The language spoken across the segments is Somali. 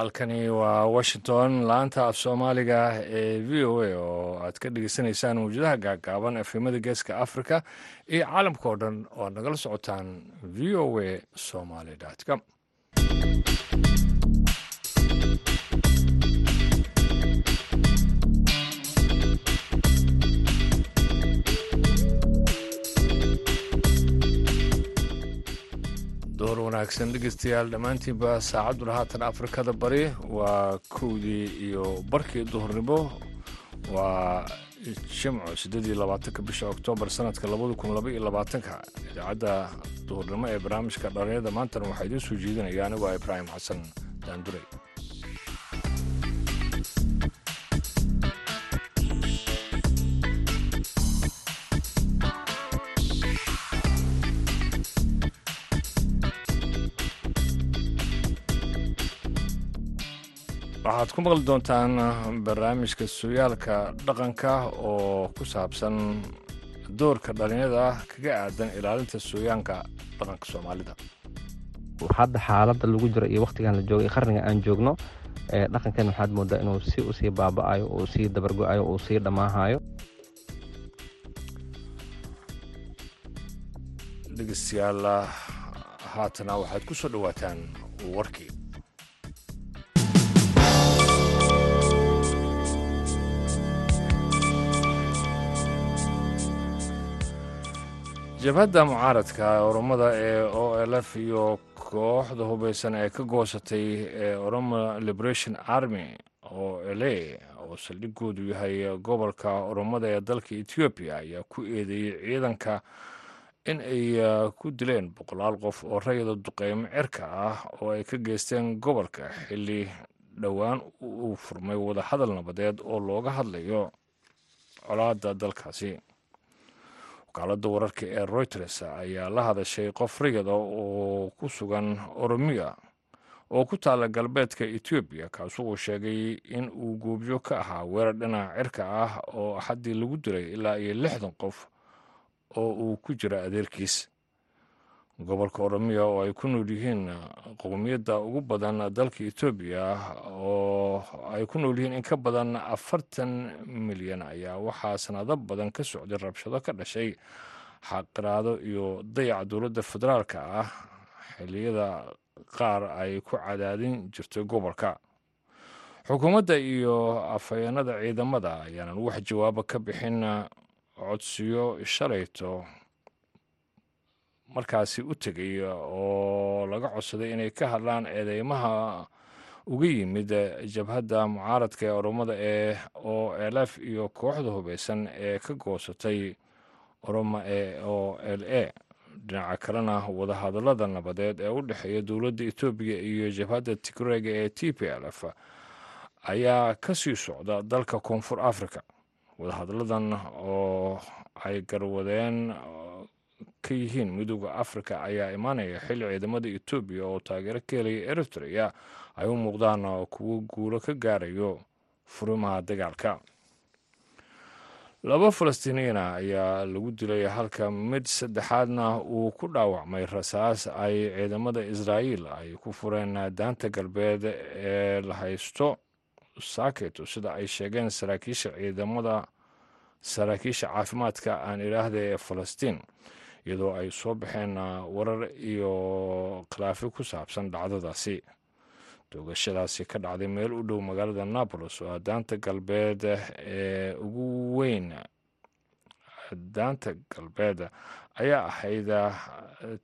halkani waa washington. Laanta af soomaaliga ee v o a oo aad ka dhegeysaneysaan mawjadaha gaagaaban efemada geeska africa iyo caalamka oo dhan oo aad nagala socotaan v o a somaly com door wanaagsan dhegeystayaal dhammaantiinba saacadduna haatan afrikada bari. Waa kowdii iyo barkii duhurnimo. Waa jimco siddeed iyo labaatanka bisha oktoobar sanadka labada kun laba iyo labaatanka. Idaacadda duhurnimo ee barnaamijka dhalinyarada maantana waxaa idiin soo jeedinaya anigu ah ibraahim xasan daandurey waxaad ku maqli doontaan barnaamijka sooyaalka dhaqanka oo ku saabsan doorka dhalinyarada kaga aadan ilaalinta sooyaanka dhaqanka soomaalida. Hadda xaaladda lagu jiro iyo wakhtigan la joogay qarniga aan joogno dhaqankan waxaad moodaa inuu si u sii baaba'ayo uu sii dabargo-ayo uu sii dhammaahayo dhegeystayaal haatana waxaad ku soo dhowaataan warkii jabhadda mucaaradka oromada ee o l f iyo kooxda hubeysan ee ka goosatay ee oromo liberation army o l a oo saldhigoodu yahay gobolka oromada ee dalka etoobiya ayaa ku eedeeyey ciidanka in ay ku dileen boqolaal qof oo rayada duqeymo cirka ah oo ay ka geysteen gobolka xilli dhowaan uu furmay wadahadal nabadeed oo looga hadlayo colaadda dalkaasi wakaaladda wararka ee reuters ayaa la hadashay qof rayada oo ku sugan oromiya oo ku taala galbeedka etoobiya kaasu uu sheegay in uu goobyo ka ahaa weerar dhinaca cirka ah oo axaddii lagu dilay ilaa iyo lixdan qof oo uu ku jira adeerkiis gobolka oromiya oo ay ku nool yihiin qowmiyadda ugu badan dalka etoobiya oo ay ku nool yihiin in ka badan afartan milyan ayaa waxaa sanado badan ka socday rabshado ka dhashay xaqiraado iyo dayaca dowladda federaalka ah. Xilliyada qaar ay ku cadaadin jirtay gobolka. Xukuumadda iyo afhayeenada ciidamada ayaanan wax jawaabo ka bixin codsiyo shalayto markaasi u tegay oo laga codsaday inay ka hadlaan eedeymaha uga yimid jabhadda mucaaradka ee oromada ee o l f iyo kooxda hubeysan ee ka goosatay oroma ee o l a. Dhinaca kalena wadahadallada nabadeed ee u dhexeeya dowladda etoobiya iyo jabhadda tigrega ee t p l f ayaa ka sii socda dalka koonfur africa wadahadalladan oo ay garwadeen ka yihiin midooda africa ayaa imaanaya xilli ciidamada etoobiya oo taageero ka helaya eritrea. Ay u muuqdaan kuwo guulo ka gaarayo furimaha dagaalka. Laba falastiiniyiina ayaa lagu dilay halka mid saddexaadna uu ku dhaawacmay rasaas ay ciidamada israa'iil ay ku fureen daanta galbeed ee la haysto. Saaketo sida ay sheegeen saraakiisha ciidamada saraakiisha caafimaadka aan idhaahda ee falastiin iyadoo ay soo baxeen warar iyo khilaafyo ku saabsan dhacdadaasi. Doogashadaasi ka dhacday meel u dhow magaalada nabolos oo daanta galbeed ee ugu weyn daanta galbeed ayaa ahayd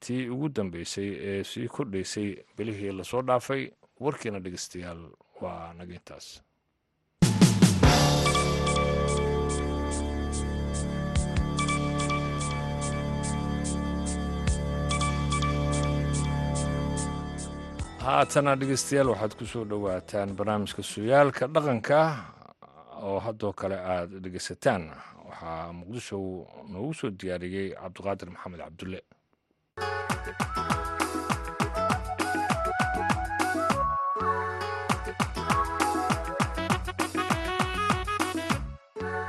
tii ugu dambeysay ee sii kordhaysay bilihii la soo dhaafay. Warkiina dhegeystayaal waa naga intaas haatana dhegeystayaal waxaad ku soo dhowaataan barnaamijka suyaalka dhaqanka oo haddoo kale aad dhegeysataan. Waxaa muqdisho noogu soo diyaariyey cabdiqaadir maxamed cabdulle.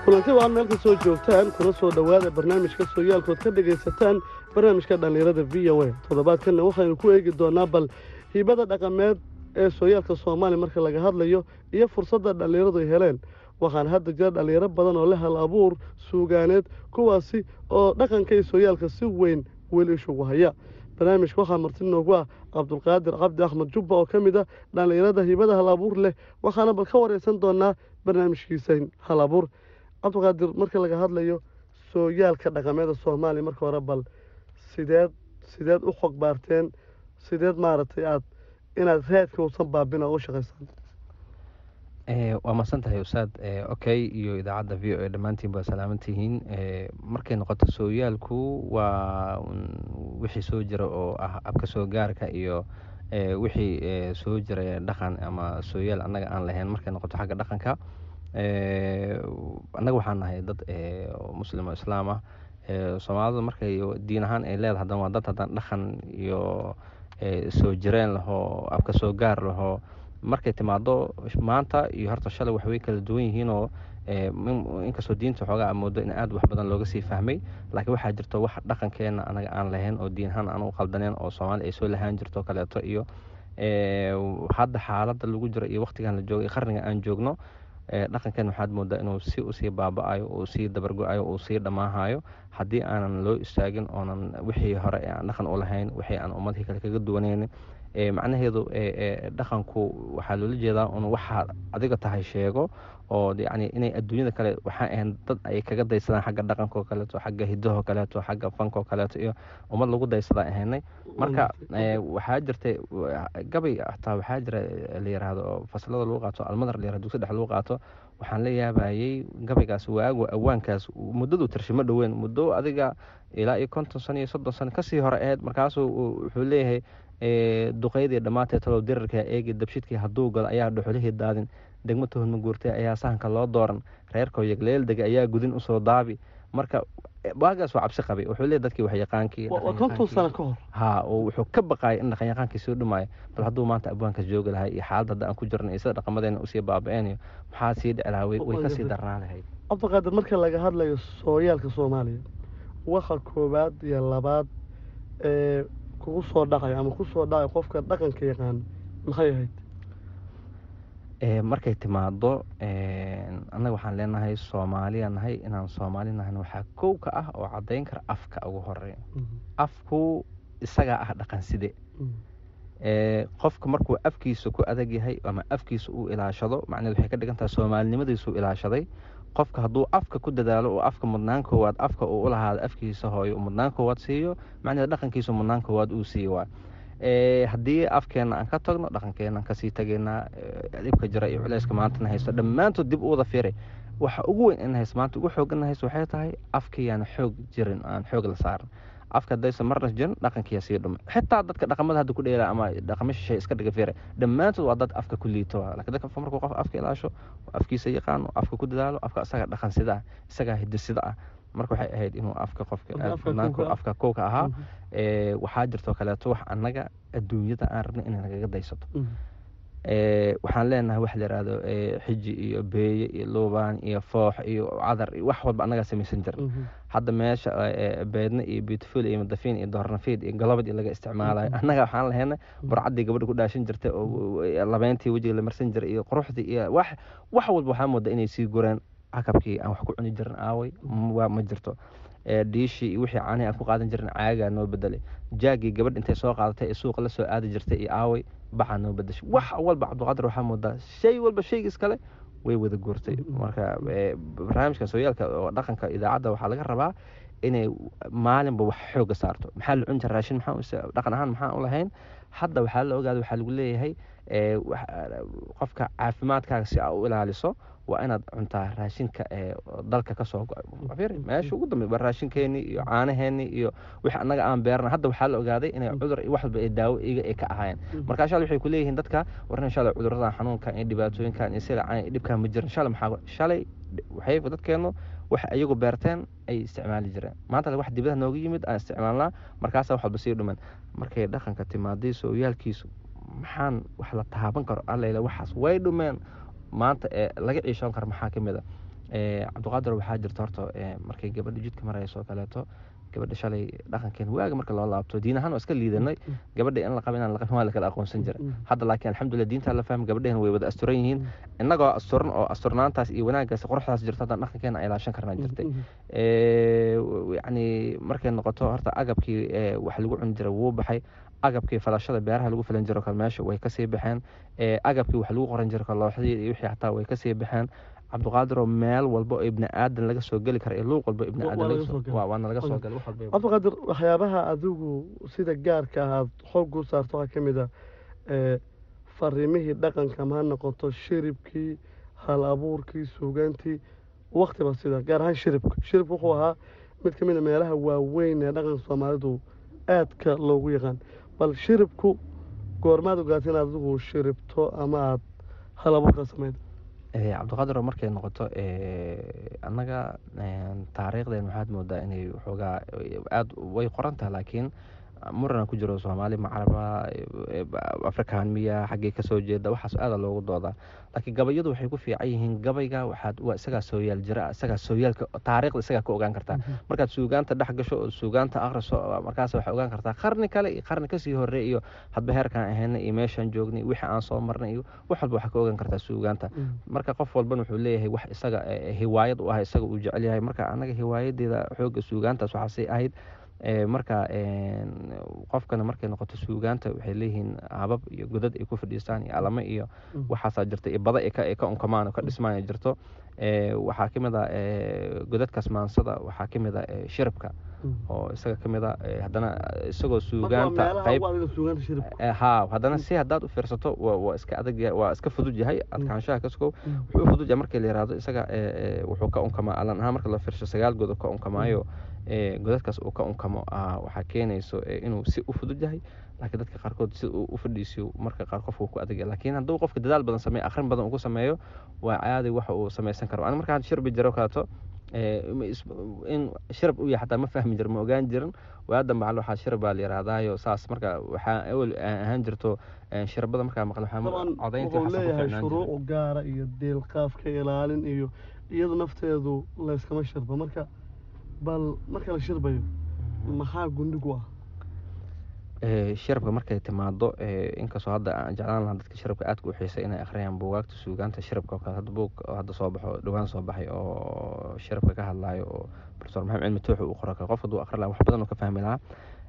Kulanti waa meel ka soo joogtaan kuna soo dhowaada barnaamijka sooyaalkood ka dhegaysataan barnaamijka dhallinyarada v o a. Toddobaadkanna waxaynu ku eegi doonnaa bal hiibada dhaqameed ee sooyaalka soomaaliya marka laga hadlayo iyo fursadda dhallinyaradu ay heleen waxaana hadda jira dhallinyaro badan oo leh hal abuur suugaaneed kuwaasi oo dhaqanka sooyaalka si weyn weli ishugu haya barnaamijka waxaa marti noogu ah cabdulqaadir cabdi axmed jubba oo ka mid ah dhallinyarada hibada hal abuur leh waxaana bal ka wareysan doonaa barnaamijkiisan hal abuur. Cabdulqaadir marka laga hadlayo sooyaalka dhaqameeda soomaaliya marka hore bal sideed sideed u xog baarteen sideed maaragtay aad inaad raadka uusan baabin oo u shaqaysaan waa mahadsan tahay ustaad. Okay iyo idaacadda v o a dhammaantiin baa salaaman tihiin. Markay noqoto sooyaalku waa wixii soo jira oo ah abka soo gaarka iyo wixii soo jira dhaqan ama sooyaal annaga aan lahayn markay noqoto xagga dhaqanka. Annaga waxaan nahay dad muslim oo islaam ah. Soomaalida markay diin ahaan ay leedahay haddana waa dad haddana dhaqan iyo soo jireen lahoo abka soo gaar lahoo markay timaado maanta iyo horta shalay waxway kala duwan yihiinoo inkastoo diinta xoogaa moodo in aad wax badan looga sii fahmay laakiin waxaa jirto wax dhaqankeena anaga aan lahayn oo diin ahaan aan u qaldaneen oo soomaali ay soo lahaan jirto kaleeto iyo hadda xaaladda lagu jiro iyo waqtigan la joogo iyo qarniga aan joogno dhaqankeena waxaad moodaa inuu si u sii baaba-ayo uu sii dabargo-ayo uu sii dhammaahayo haddii aanan loo istaagin oonan wixii hore ee aan dhaqan u lahayn wixii aan ummadihii kale kaga duwanaynin macnaheedu dhaqanku waxaa loola jeedaa un waxaad adiga tahay sheego oo yani inay adduunyada kale waxaa ahayn dad ay kaga daysadaan xagga dhaqanko kaleeto xagga hidahoo kaleeto xagga fankoo kaleeto iyo ummad lagu daysadaa ahaynay. Marka waxaa jirtay gabay hataa waxaa jira la yiraahdo oo faslada lagu qaato almadar la yiraahdo dugsi dhex lagu qaato. Waxaan la yaabayay gabaygaas waago awaankaas muddadu tirshimo dhoweyn muddo adiga ilaa iyo konton sano iyo soddon sano ka sii hore ahayd markaasuu wuxuu leeyahay duqeydii dhammaatee talow dirarka eegi dabshidkii hadduu galo ayaa dhuxulihii daadin degmo tuhunma guurtay ayaa sahanka loo dooran. Reerkoo yagleeldega ayaa gudin u soo daabi. Marka waagaas waa cabsi qabay. Wuxuu leeyahy dadkii waxyaqaankii konton sano ka hor. Ha wuxuu ka baqaayay in dhaqanyaqaankii soo dhumaayo. Bal hadduu maanta abwaankaas joogi lahay iyo xaaladda hadda aan ku jirna iyo sida dhaqamadeena u sii baaba-een maxaa sii dhici lahaa way ka sii darnaa lahayd. Cabdiqaadir marka laga hadlayo sooyaalka soomaaliya waxa koowaad iyo labaad ee kugu soo dhacayo ama ku soo dhacayo qofka dhaqanka yaqaan maxay ahayd markay timaado annaga waxaan leenahay soomaaliya nahay inaan soomaali nahan waxaa kow ka ah oo caddayn kara afka ugu horreeya afku isagaa ah dhaqan side qofka markuu afkiisa ku adag yahay ama afkiisa uu ilaashado macneed waxay ka dhigan tahay soomaalinimadiisuu ilaashaday qofka hadduu afka ku dadaalo oo afka mudnaan koowaad afka uu u lahaado afkiisa hooyo mudnaan koowaad siiyo macneed dhaqankiisa mudnaan koowaad uu siiyo waa haddii afkeena aan ka tagno dhaqankeena aan ka sii tegaynaa dhibka jira iyo culeyska maantana haysto. Dhammaantood dib u wada firay waxa ugu weyn in haysto maanta ugu xoogana haysto waxay tahay afkiiyaan xoog jirin aan xoog la saaran afka hadaysa marna jirin dhaqankiyaa sii dhumay xitaa dadka dhaqamada hadda ku dheela ama dhaqamo shishay iska dhiga firay dhammaantood waa dad afka ku liito. Lakin dadka qof afka ilaasho afkiisa yaqaano afka ku dadaalo afka isagaa dhaqan ah isagaa hiddo sida. ah marka waxay ahayd inuu afka qofka afka kowka ahaa waxaa jirtoo kaleeto wax annaga adduunyada aan rabnay inay nagaga daysato. Waxaan leenahay wax la yihahdo xiji iyo beeye iyo luubaan iyo foox iyo cadar iyo wax walba annagaa samaysan jirin. Hadda meesha beedna iyo beautiful iyo madafiin iyo doornafiid iyo galabad iyo laga isticmaalayo annaga waxaan lahaynay burcaddii gabadha ku dhaashan jirtay oo labeyntii wejiga la marsan jiray iyo quruxdii iyo wax wax walba waxaa mooda inay sii gureen cakabkii aan wax ku cuni jirin aaway waa ma jirto. Dhiishii iyo wixii caanihi aan ku qaadan jirin caagaa noo bedelay jaagii gabadh intay soo qaadatay ee suuqa la soo aadi jirtay iyo aaway bacaa noo bedeshay wax walba cabdiqaadir waxaa moodaa shay walba shaygiis kale way wada guurtay. Marka barnaamijka sooyaalka oo dhaqanka idaacadda waxaa laga rabaa inay maalinba wax xooga saarto. Maxaa la cuni jira raashin? Maxaa dhaqan ahaan maxaan u lahayn. Hadda waxaa la ogaada waxaa lagu leeyahay qofka caafimaadkaaga si aa u ilaaliso waa inaad cuntaa raashinka ee dalka ka soo go'ay meesha ugu dambe waa raashinkeeni iyo caanaheeni iyo wixii annaga aan beerna. Hadda waxaa la ogaaday inay cudur iyo wax walba ay daawo iga ay ka ahaayeen. Marka insha waxay ku leeyihiin dadka war insha allah cuduradan xanuunkan iyo dhibaatooyinkan iyo silacan iyo dhibkan ma jirin insha maxaa shalay waxay dadkeenu waxa iyagu beerteen ay isticmaali jireen. Maanta wax dibadaha nooga yimid aan isticmaalnaa markaasa wax walba sii dhuman markay dhaqanka timaaday sooyaalkiisu maxaan wax la taaban karo? Allayla waxaas way dhumeen. Maanta ee laga ciishoon karo maxaa ka mid a cabdiqaadir waxaa jirta horta markay gabadha jidka marayso kaleeto gabadha shalay dhaqankeen waaga marka loo laabto diin ahaan waa iska liidanay. Gabadha in la qaba inaan la qabin waa la kala aqoonsan jira hadda laakiin alxamdulilah diintaa la fahmi gabadheen way wada asturan yihiin. Innagoo asturan oo asturnaantaas iyo wanaaggaas quruxdaas jirto haddaan dhaqankeena ay ilaashan karnaa jirtay. Yacni markay noqoto horta agabkii wax lagu cuni jira wuu baxay. Agabkii falashada beeraha lagu filan jiro kale meesha way ka sii baxeen. Agabkii wax lagu qoran jiro kale looxdii iyo wixii xataa way ka sii baxeen cabdiqaadir oo meel walba oo ibni aadan laga soo geli kara iyo luuq walba ibni aadan waana laga soo gala wax walba cabdiqaadir waxyaabaha adigu sida gaarka ah aad xoog u saarto waxaa ka mid ah fariimihii dhaqanka ma ha noqoto shiribkii hal abuurkii suugaantii waktiba sida gaar ahaan shiribka. Shiribka wuxuu ahaa mid ka mid a meelaha waaweyn ee dhaqanka soomaalidu aadka loogu yaqaan. Bal shiribku goormaad ogaata inaad adigu shiribto ama aada hal abuurkaa samayda cabdiqaadir markay noqoto annaga taariikhdeen waxaad moodaa inay waxoogaa aada way qoran tahay laakiin murana ku jiro soomaali macaraba afrikaan miya xaggay ka soo jeeda waxaas aada loogu doodaa. Laakiin gabayadu waxay ku fiican yihiin gabayga waxaad waa isagaa sooyaal jira isagaa sooyaalka taariikhda isagaa ka ogaan kartaa markaad suugaanta dhex gasho oo suugaanta akhriso markaas waxay ogaan kartaa. Qarni kale iyo qarni ka sii horey iyo hadba heerkaan ahayna iyo meeshaan joognay wixii aan soo marnay iyo wax walba waxaa ka ogaan kartaa suugaanta. Marka qof walbana wuxuu leeyahay wax isaga hiwaayad u ah isaga uu jecel yahay. Marka annaga hiwaayadeeda xooga suugaantaas waxaasay ahayd marka qofkana markay noqoto suugaanta waxay leeyihiin habab iyo godad ay ku fadhiistaan iyo alamo iyo waxaasaa jirta iyo bada ay ka unkamaan oo ka dhismaan jirto. Waxaa ka mid a godadkaas maansada waxaa ka mid a shiribka. Oo isaga ka mid a haddana isagoo suugaanta qayb ha haddana si haddaad u fiirsato waa iska adag waa iska fudud yahay. Adkaanshaha kaskow wuxuu u fudud yahay markii la yihahdo isaga wuxuu ka unkamaa alan ahaan marka la fiirsho sagaal god ka unkamaayo godadkaas uu ka unkamo waxaa keenayso inuu si u fudud yahay laakiin dadka qaarkood si uu u fadhiisiyo marka qaar qofku ku adag laakiin hadduu qofka dadaal badan sameeyo akhrin badan ugu sameeyo waa caadi waxa uu samaysan karo. Ani markaan shirbi jiro kaleeto in shirab u yahay xataa ma fahmi jiro ma ogaan jirin. Waadan waxaa shirab baa la saas marka waxaa awel ahaan jirto shirabada markaa wuxuu leeyahay shuruuc gaara iyo deelqaafka ilaalin iyo iyadu nafteedu layskama shirba marka bal marka la shirbayo maxaa gundigu ah shirabka markay timaado inkastoo hadda aan jeclaan lahaa dadka shirabka aadka u xiisay inay akhriyaan buugaagta suugaanta shirabka oo kale hadda buug hadda soo baxo dhowaan soo baxay oo shirabka ka hadlaayo oo profesor maxamed cilmi tooxi uu qoro kale qof hadduu akhri lahaa wax badan ka fahmi lahaa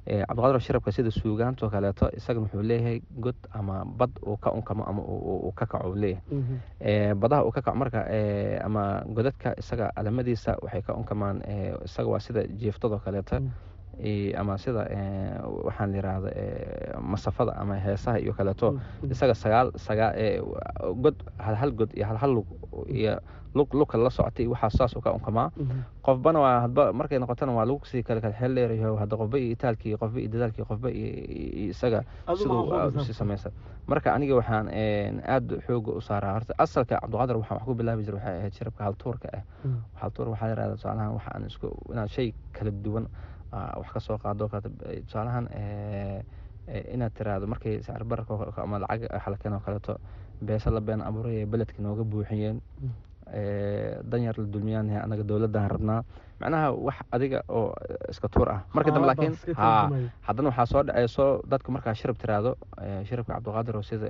cabdiqaadir shirabka sida suugaantoo kaleeto isagana wuxuu leeyahay god ama bad uu ka unkamo ama uu ka kaco leeyahay badaha uu ka kaco marka ama godadka isaga alamadiisa waxay ka unkamaan isaga waa sida jiiftadoo kaleeto ama sida waxaan layiraahda masafada ama heesaha iyo kaleeto isaga sagaal sagaa god halhal god iyo halhal lug iyo lug lugka la socotay waxaa saas u ka unkamaa. Qofbana waa hadba markay noqotana waa lagu sii kale kale xeel dheerayaho hadda qofba iyo itaalkii qofba iyo dadaalkii qofba iyo isaga siduu si samaysa marka aniga waxaan aada xooga u saaraa. Horta asalka cabdiqaadir waxaan wax ku bilaabi jira waxay ahayd shirabka haltuurka ah. Haltuur waxaa yirahda tusaalahan waxaan isku inaad shay kala duwan wax ka soo qaado tusaalahan inaad tiraahdo markay sacir bararka ama lacag xalakeen oo kaleeto beesa la been abuuray beledka nooga buuxiyeen danyar la dulmiyaan anaga dowladdan rabnaa. Macnaha wax adiga oo iska tuur ah. Marka dambe laakiin ha haddana waxaa soo dhaceyso dadka markaa shirab tiraahdo shirabka cabdiqaadir oo sida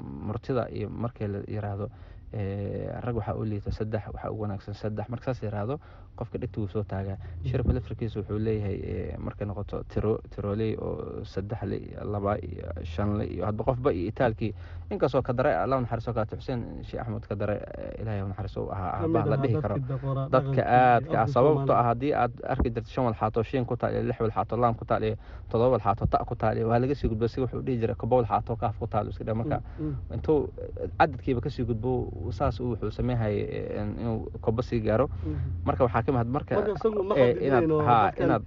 murtida iyo markii la yiraahdo rag waxaa u liita saddex waxaa ugu wanaagsan saddex. Marka saas yiraahdo qofka dhegta wuu soo taagaa. Shirabka laftarkiisa wuxuu leeyahay markay noqoto tiro tirooley oo saddex le iyo laba iyo shan le iyo hadba qofba iyo itaalkii. Inkastoo ka dare alla naxariiso kaata xuseen sheekh axmed ka dare ilaahay naxariiso u ahaa aabah la dhihi karo. Dadka aadka ah sababto ah haddii aad arki jirto shan walxaato shiin ku taal iyo lix walxaato laam ku taal iyo todoba walxaato ta ku taal iyo waa laga sii gudbo si wuxuu dhihi jiray kobo walxaato kaaf ku taal iska dhe marka. Intuu cadadkiiba ka sii gudbo saas wuxuu sameeyhay inuu kobo sii gaaro. Marka waxaa ka mid marka inaad ha inaad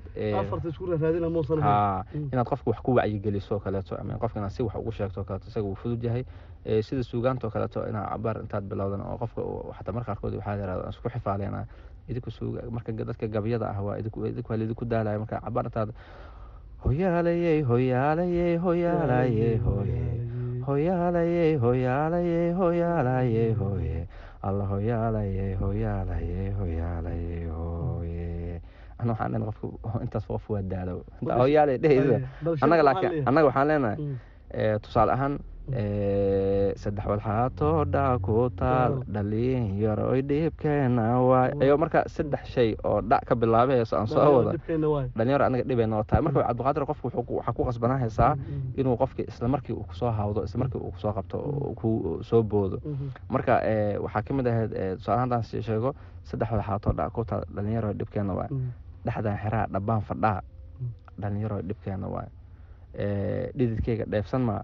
ha inaad qofka wax ku wacyigeliso kaleeto. Ama qofka inaad si wax ugu sheegto kaleeto isaga wuu fudud yahay. Sida suugaanta oo kaleeto inaad cabaar intaad bilowdan oo qofka xataa marka qaarkood waxaa yirahda isku xifaaleenaa idinku suuga marka dadka gabyada ah waa idinku idinku waa lidinku daalaya. Marka cabaar intaad hoyaalayey hoyaalayey hoyaalayey hoye hoyaalayey hoyaalayey hoyaalayey hoye alla hoyaalayey hoyaalayey hoyaalayey hoye ana waxaan leenahay qofka intaas qof waa daalo inta hooyaale dhehaysa annaga laakiin annaga waxaan leenahay eh, tusaale ahaan saddex walxaatoo dhac ku taal dhalin yaroy dhiibkeena waay. Ayo marka saddex shay oo dhac ka bilaabay heeso aan soo wada dhalinyaro anaga dhibayna oo tahay. Marka cabdiqaadir qofku waxaa ku qasbanaa haysaa inuu qofki isla markii uu ku soo hawdo isla markii uu ku soo qabto oo ku soo boodo. Marka eh, waxaa ka mid ahayd eh, tusaale ahaan haddaan sii sheego saddex walxaatoo dhac ku taal dhalinyaro dhibkeena waay. Dhexdan xeraha dhabbaan fadhaa dhalinyaro dhibkeena waay. Eh, dhididkeyga dheefsan maa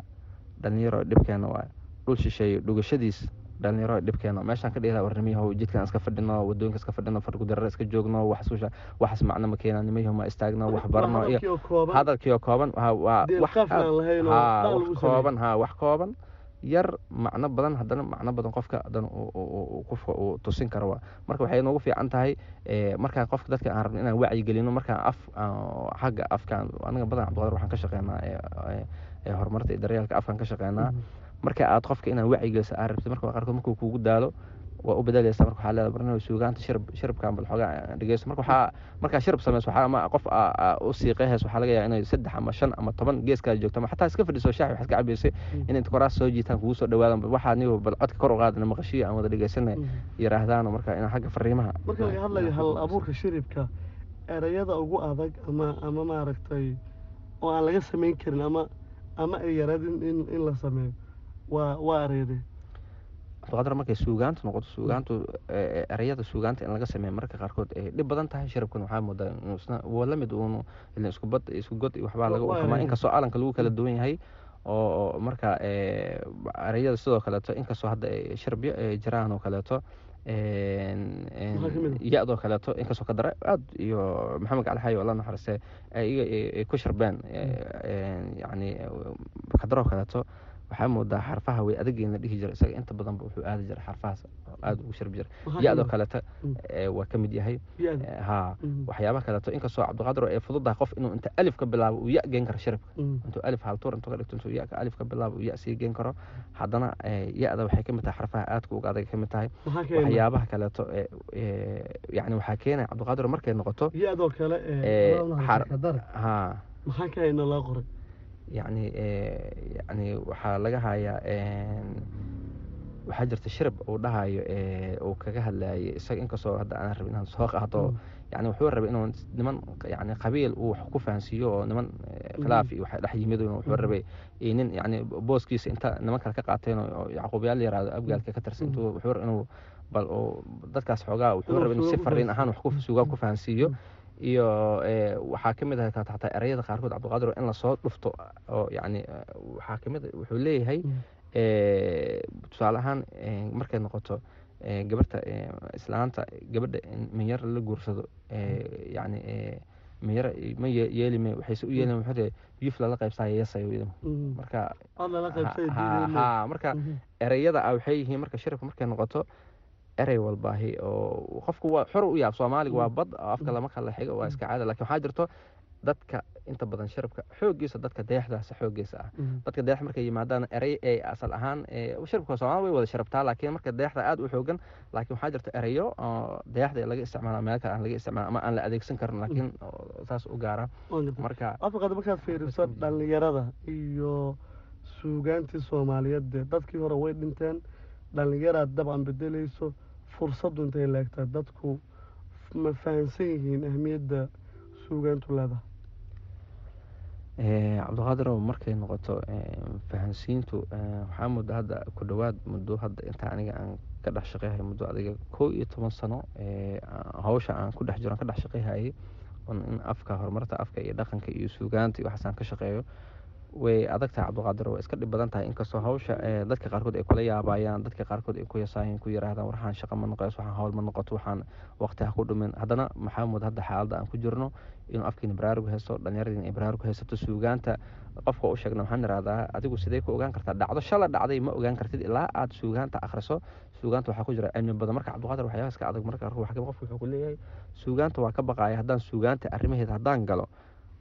dhalinyaro dhibkeena waay dhul shisheeye dhugashadiis dhalinyaro dhibkeena meeshaan ka dhigaa warnimiyahow jidkan iska fadhino waddooyinka iska fadhino fargudarara iska joogno wax susha waxas macno ma keenaa nimayahow ma istaagno wax barno iyo kooban. wax kooban haa wax kooban. Yar macno badan haddana macno badan qofka haddana qofka uu tusin karo waa. Marka waxay noogu fiican tahay eh, markaan qofka dadka aan rabno inaan wacyi gelino markaan af xagga afkaan aniga badan cabdiqaadir waxaan ka shaqeynaa eh, eh, eh, horumarta iyo daryeelka afkaan ka shaqeynaa. Marka aad qofka inaan wacyi geliso aad rabtid marka qaarkood markuu kugu daalo waa u bedelaysa marka waxaa leedahay barnaamij suugaanta shirb shiribkan bal xoogaa dhegeysto marka waxaa markaa shirib sameyso waxaa ama qof u siiqeheys waxaa laga yaabaa inay saddex ama shan ama toban geeskaada joogto ama xataa iska fadhiso shaaxi waxaad ka cabaysay in inta koraas soo jiitaan kugu soo dhawaadan waxaa niyo bal codka kor u qaadana maqashiyo aan wada dhegeysanay yiraahdaan marka inaan xagga fariimaha marka laga hadlayo hal abuurka shiribka erayada ugu adag ama ama maaragtay oo aan laga samayn karin ama ama ay yaraad in la sameeyo. Waa waa erayade cabdiqaadir markay suugaantu noqoto suugaantu eh, erayada suugaanta in laga sameeyo marka qaarkood ay dhib badan tahay shirabkan waxaa moodaa waa la mid uunu ilaa isku bad isku god iyo waxbaa laga erayada. inkastoo alanka lagu kala duwan yahay oo marka eh, erayada sidoo kaleeto inkastoo hadda ay jiraan oo kaleeto ah? ya-doo kaleeto inkastoo ka dare aad iyo maxamed gacali xayo alla naxariiste ay ku sharbeen yacni kadaroo kaleeto waxaa moodaa xarfaha way adageen la dhihi jira isaga inta badanba wuxuu aadi jiray xarfahaas oo aada ugu sharbi ka mid ah? kaleeto Mm. waa ka mid yahay. Haa Mhm. waxyaabaha kaleeto inkastoo cabdiqaadir ay fududahay qof inuu inta alif ka bilaabo uu ya geen karo shiribka. Mhm. intuu alif haltuur intuu ka dhigto intuu ya alif ka bilaabo uu ya sii geen karo. Haddana ya-da waxay ka mid tahay xarfaha aadka uga adag ka mid tahay. Waxyaabaha kaleeto yacni waxaa keenaya cabdiqaadir markay noqoto ya-doo kale haa. Maxaa keena loo qoray yacni eh, yacni waxaa laga hayaa een, waxaa jirta shirab uu dhahayo eh, uu kaga hadlayay isaga inkastoo hadda aan rabin inaan soo qaato yani wuxuu rabay inuu niman yani qabiil uu wax ku fahansiiyo oo niman eh, khilaaf iyo waxa dhex yimid wuxuu rabay iyo nin yani booskiisa inta niman kale ka qaateen oo yacquubyaal la yiraahdo abgaalka ka tirsan intuu wuxuu rabay inuu bal dadkaas xoogaa wuxuu rabay inuu si fariin ahaan wax suugaa ku fahansiiyo iyo eh, waxaa ka mid ah xataa erayada qaarkood cabdiqaadir in la soo dhufto oo yani eh, waxaa ka mid ah- wuxuu leeyahay Mm. eh, tusaale ahaan markay noqoto gabarta islaanta gabadha in minyar la guursado yani minyar ma ye- yeelime waxayse u wuxuu leeyahay yuf lala qaybsaya yasayo Mhm. marka marka Mhm. erayada ah waxay yihiin marka shirabka markay noqoto erey walbaahi oo qofku waa xor u yaab soomaaliga waa bad oo afka lama kala xigo waa iska caada. Lakin waxaa jirto dadka inta badan shirabka xooggiisa dadka deexdaasa xooggiisa ah. Dadka deex markay yimaadaan erey ay asal ahaan ee, shirabka soomaali way wada sharabtaa laakiin marka deexda aad u xoogan laakiin waxaa jirta ereyo oo laga isticmaala meel kale aan laga isticmaala ama aan la adeegsan karin laakiin saas u gaara. Marka afaqad markaad fiiriso dhallinyarada iyo suugaantii soomaaliyeed dee dadkii hore way dhinteen dhallinyaraad dabcan bedelayso fursaddu intay leegtaa dadku ma fahansan yihiin ahmiyadda suugaantu leedahay? Eh, cabdiqaadirow markay noqoto eh, fahansiintu eh, waxaa muddo hadda ku dhowaad muddo hadda inta aniga aan ka dhex shaqeyhayo muddo adiga kow iyo toban sano hawsha aan ku dhex jiro aan ka dhex shaqeyhayay in afka horumarta afka iyo dhaqanka iyo suugaanta iyo waxaas aan ka shaqeeyo way adag tahay cabdiqaadir way iska dhib badan tahay. Inkastoo hawsha eh, dadka qaarkood ay kula yaabayaan dadka qaarkood ay ku yasaayeen ku yiraahdaan waxaan shaqa ma noqoys waxaan hawl ma noqoto waxaan waqti ha ku dhumin. Haddana maxaa mud hadda xaaladda aan ku jirno inuu afkiina baraarug haysto dhallinyaradiina ay baraarug haysato suugaanta qofka u sheegna waxaan irahdaa adigu sidee ku ogaan kartaa? Dhacdo shala dhacday ma ogaan kartid ilaa aad suugaanta akhriso. Suugaanta waxaa ku jira cilmi badan. Marka cabdiqaadir waxyaabaha iska adag marka qofka wuxuu ku suugaanta waa ka baqaaya haddaan suugaanta arrimaheeda haddaan galo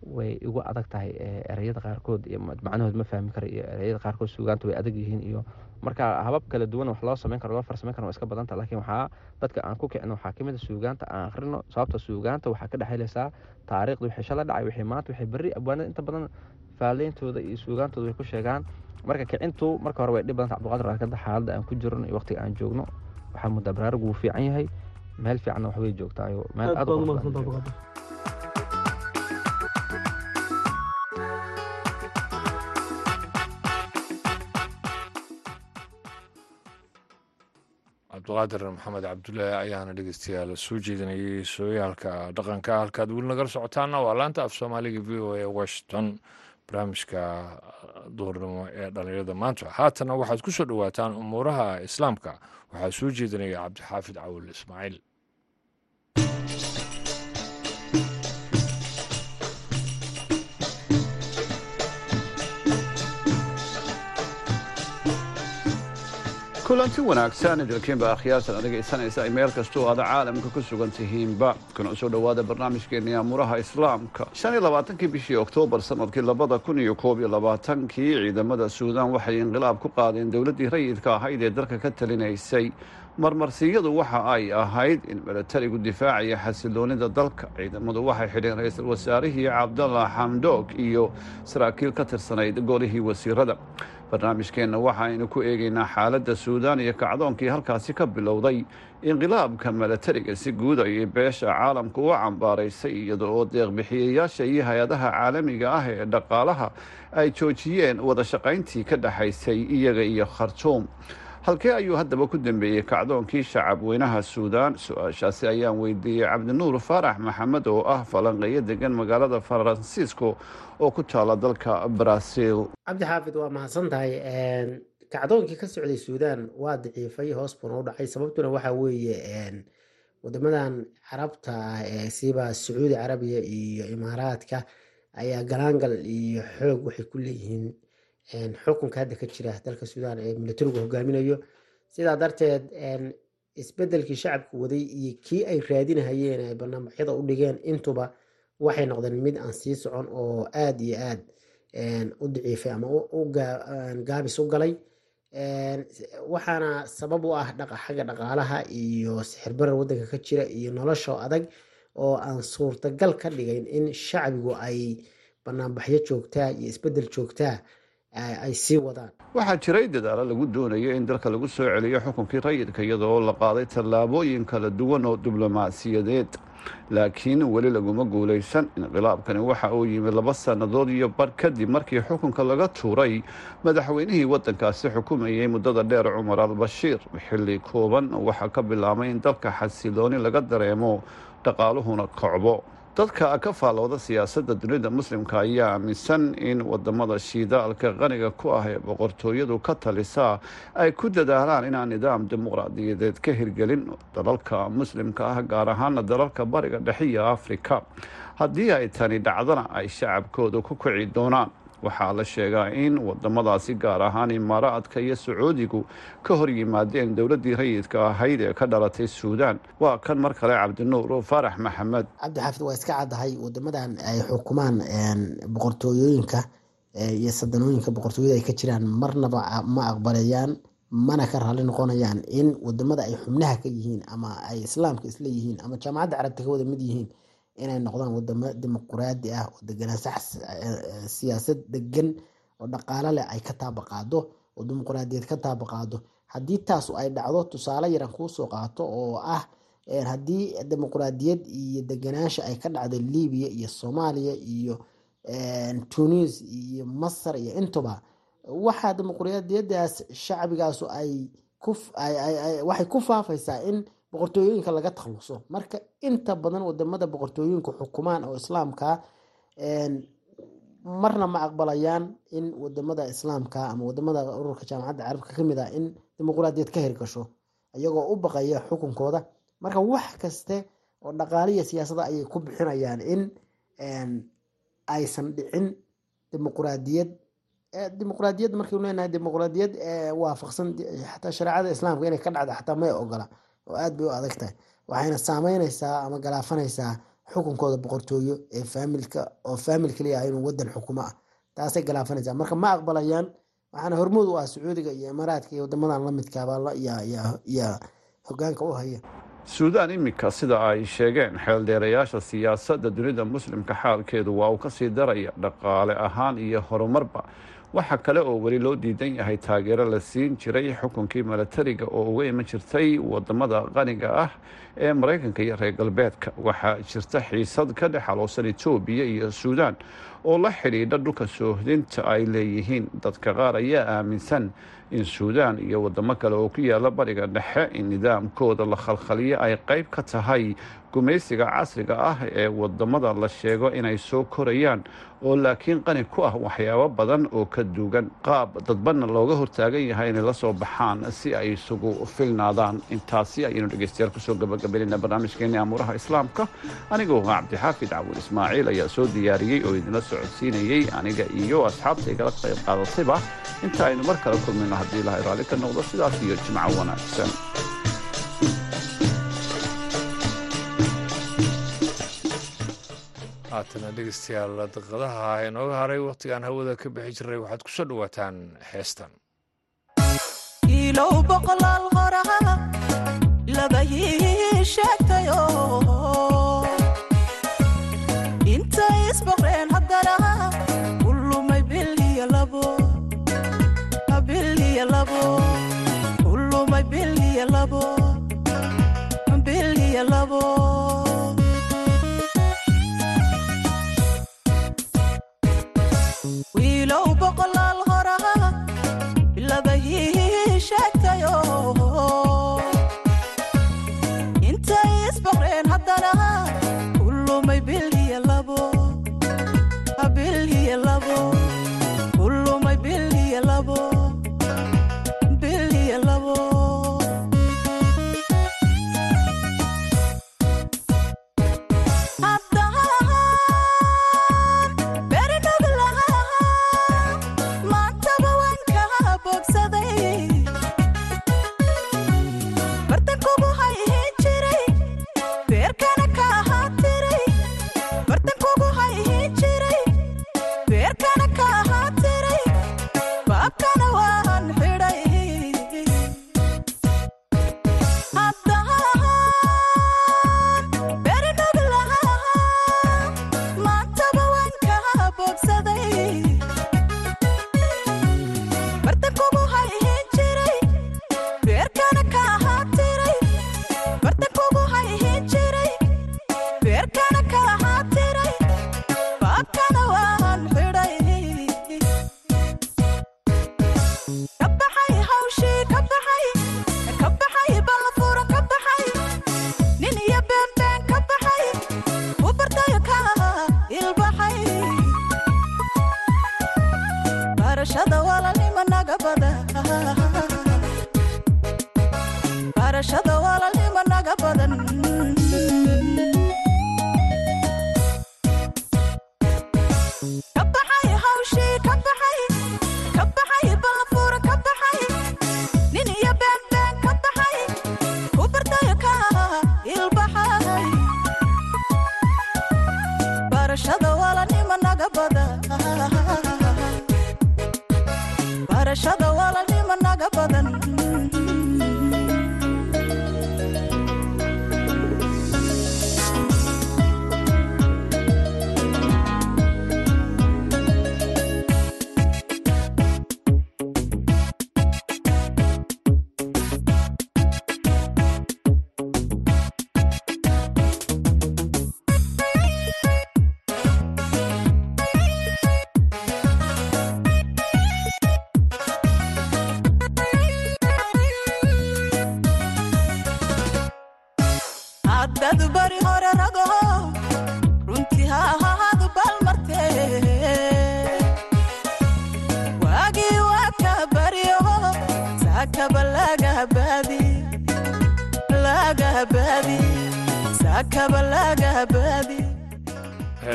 way igu adag tahay ereyada qaarkood iyo macnahood ma fahmi kara iyo ereyada qaarkood suugaanta way adag yihiin iyo marka habab kala duwan wax loo sameyn karo loo farsameyn karo waa iska badanta laakiin waxaa dadka aan ku kicino waxaa ka mid a suugaanta aan akhrino sababta suugaanta waxaa ka dhexeyleysaa taariikhda wixii shala dhacay wixii maanta wixii berri abwaanada inta badan faaleyntooda iyo suugaantooda way ku sheegaan. Marka kicintu marka hore way dhib badanta cabdiqaadir raakada xaaladda aan ku jirno iyo waqtiga aan joogno. Waxaa muddaa wuu fiican yahay meel fiicanna waxbay joogtaayo meel aad cabdiqaadir maxamed cabdullaahi ayaana dhegeystayaal soo jeedinayay sooyaalka dhaqanka. Halkaad weli nagala socotaana waa laanta af soomaaliga v o a washington barnaamijka duurnimo ee dhalinyarada maanta. Haatana waxaad ku soo dhowaataan umuuraha islaamka. Waxaa soo jeedinaya cabdixaafid cawil ismaaciil kulanti wanaagsan idilkiinba akhyaartan adhegaysanaysa ay meel kastoo aada caalamka ku sugan tihiinba. Kuna soo dhowaada barnaamijkeenii amuuraha islaamka. Shan iyo labaatankii bishii oktoobar sannadkii labada kun iyo koob iyo labaatankii ciidamada suudaan waxay inqilaab ku qaadeen dowladdii rayidka ahayd ee dalka ka talinaysay. Marmarsiyadu waxa ay ahayd in milatarigu difaacaya xasiloonida dalka. Ciidamadu waxay xidheen ra'iisul wasaarihii cabdalla xamdoog iyo saraakiil ka tirsanayd golihii wasiirada barnaamijkeenna waxaaynu ku eegaynaa xaaladda suudaan iyo kacdoonkii halkaasi ka bilowday. Inqilaabka milatariga si guud ayay beesha caalamku u cambaaraysay iyada oo deeqbixiyayaasha iyo hay'adaha caalamiga ah ee dhaqaalaha ay joojiyeen wada shaqayntii ka dhexaysay iyaga iyo khartuum halkee ayuu haddaba ku dambeeyey kacdoonkii shacab weynaha suudaan? Su'aashaasi ayaan weydiiyey cabdinuur faarax maxamed oo ah falanqeeyo degan magaalada faransiisco oo ku taala dalka baraaziil cabdi xaafid waa mahadsan tahay kacdoonkii ka socday suudaan waa daciifay hoos buuna u dhacay. Sababtuna waxaa weeye wadamadan carabta ah ee siba sacuudi carabiya iyo imaaraadka ayaa galaangal iyo xoog waxay ku leeyihiin xukunka hadda ka jira dalka suudaan ee milatarigu hogaaminayo sidaa darteed isbedelkii shacabka waday iyo kii ay raadinahayeen ay barnaamijyada u dhigeen intuba waxay noqdeen mid aan sii socon oo aada iyo aad u daciifay ama gaabis u galay. Waxaana sabab u ah xagga dhaqaalaha iyo sixirbarar wadanka ka jira iyo nolosha adag oo aan suurtagal ka dhigayn in shacbigu ay banaanbaxyo joogtaa iyo isbeddel joogtaa ay sii wadaan. Waxaa jiray dadaalo lagu doonayo in dalka lagu soo celiyo xukunkii rayidka iyadoo la qaaday tallaabooyin kala duwan oo diblomaasiyadeed. Laakiin weli laguma guulaysan inqilaabkani waxa uu yimi laba sannadood iyo bar kadib markii xukunka laga tuuray. Madaxweynihii waddankaasi xukumayay muddada dheer cumar al-bashiir xilli kooban waxaa ka bilaabay in dalka xasilooni laga dareemo dhaqaaluhuna kocbo dadka ka faallooda siyaasadda dunida muslimka ayaa aaminsan in waddamada shiidaalka qaniga ku ah ee boqortooyadu ka talisaa ay ku dadaalaan inaan nidaam dimuqraadiyadeed ka hirgelin dalalka muslimka ah gaar ahaana dalalka bariga dhexiya afrika. Haddii ay tani dhacdana ay shacabkooda ku kici doonaan waxaa la sheegaa in wadamadaasi gaar ahaan imaaraadka iyo sacuudigu ka hor yimaadeen dowladdii rayidka ahayd ee ka dhalatay suudaan. Waa kan mar kale cabdinuur faarax maxamed. Cabdixaafid waa iska caddahay wadamadan ay xukumaan boqortooyooyinka iyo sadanooyinka boqortooyada ay ka jiraan. Marnaba ma aqbalayaan mana ka raalli noqonayaan in waddamada ay xubnaha ka yihiin ama ay islaamka isla yihiin ama jaamacadda carabta ka wada mid yihiin inay noqdaan wadamo dimuquraadi ah oo siyaasad degan oo dhaqaalo leh ay ka taabaqaado oo dimuquraadiyeed ka taabaqaado. Haddii taas ay dhacdo tusaale yaran kuusoo qaato oo ah haddii dimuquraadiyad iyo deganaansha ay ka dhacdo libiya iyo soomaaliya iyo tunis iyo masar iyo intuba waxaa dimuquraadiyadaas shacbigaasu ay waxay ku faafaysaa in boqortooyooyinka laga takluso marka inta badan waddamada boqortooyinku xukumaan oo islaamka marna ma aqbalayaan in waddamada islaamka ama waddamada ururka jaamacadda carabka ka mid ah in dimuquraadiyad ka hirgasho iyagoo u baqaya xukunkooda. Marka wax kaste oo dhaqaaliya siyaasada ayay ku bixinayaan in aysan dhicin dimuquraadiyad dimuquraadiyad markaynu leenahay dimuquraadiyad waafaqsan xataa shareecada islaamka inay ka dhacdo xataa may ogola oo aad bay u adag tahay waxayna saameyneysaa ama galaafanaysaa xukunkooda boqortooyo ee faamilka oo faamil kaliya inuu wadan xukumo ah. Taasay galaafanaysaa. Marka ma aqbalayaan waxaana hormood u ah sacuudiga iyo imaaraadka iyo wadamadan la midkaaba yaa hogaanka u haya. Suudaan iminka sida ay sheegeen xeeldheerayaasha siyaasadda dunida muslimka xaalkeedu waa uu ka sii daraya dhaqaale ahaan iyo horumarba waxaa kale oo weli loo diidan yahay taageero la siin jiray xukunkii milatariga oo uga iman jirtay waddamada qaniga ah ee maraykanka iyo reer galbeedka. Waxaa jirta xiisad ka dhex aloosan etoobiya iyo suudaan oo la xidhiidha dhulka soohdinta ay leeyihiin. Dadka qaar ayaa aaminsan in suudaan iyo wadamo kale oo ku yaalla bariga dhexe in nidaamkooda la khalkhaliyo ay qayb ka tahay gumaysiga casriga ah ee waddamada la sheego inay soo korayaan oo laakiin qani ku ah waxyaabo badan oo ka duugan. Qaab dadbanna looga hortaagan yahay inay la soo baxaan si ay isugu filnaadaan. Intaasi ayaynu dhegeystayaal ku soo gabagabeynayna barnaamijkeeni amuuraha islaamka. Anigoo cabdixaafid cawin ismaaciil ayaa soo diyaariyey oo idinla socodsiinayey aniga iyo asxaabta igala qayb qaadatayba inta aynu mar kale kulmayno haddii ilahay raalli ka noqdo sidaas iyo jimco wanaagsan. Haatana dhegeystayaal daqiiqadaha inooga haray wakhtigaan hawada ka bixi jiray waxaad ku soo dhowaataan heestan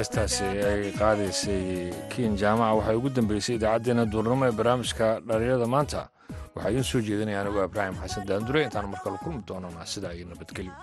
heestaasi ay qaadaysay kiin jaamaca waxay ugu dambeysay idaacaddeenna duurnimo ee barnaamijka dhalinyarada maanta. Waxaa idiin soo jeedinaya anigu ibraahim xasan daandure intaan markale kulmi doonana sidaa iyo nabadgelyo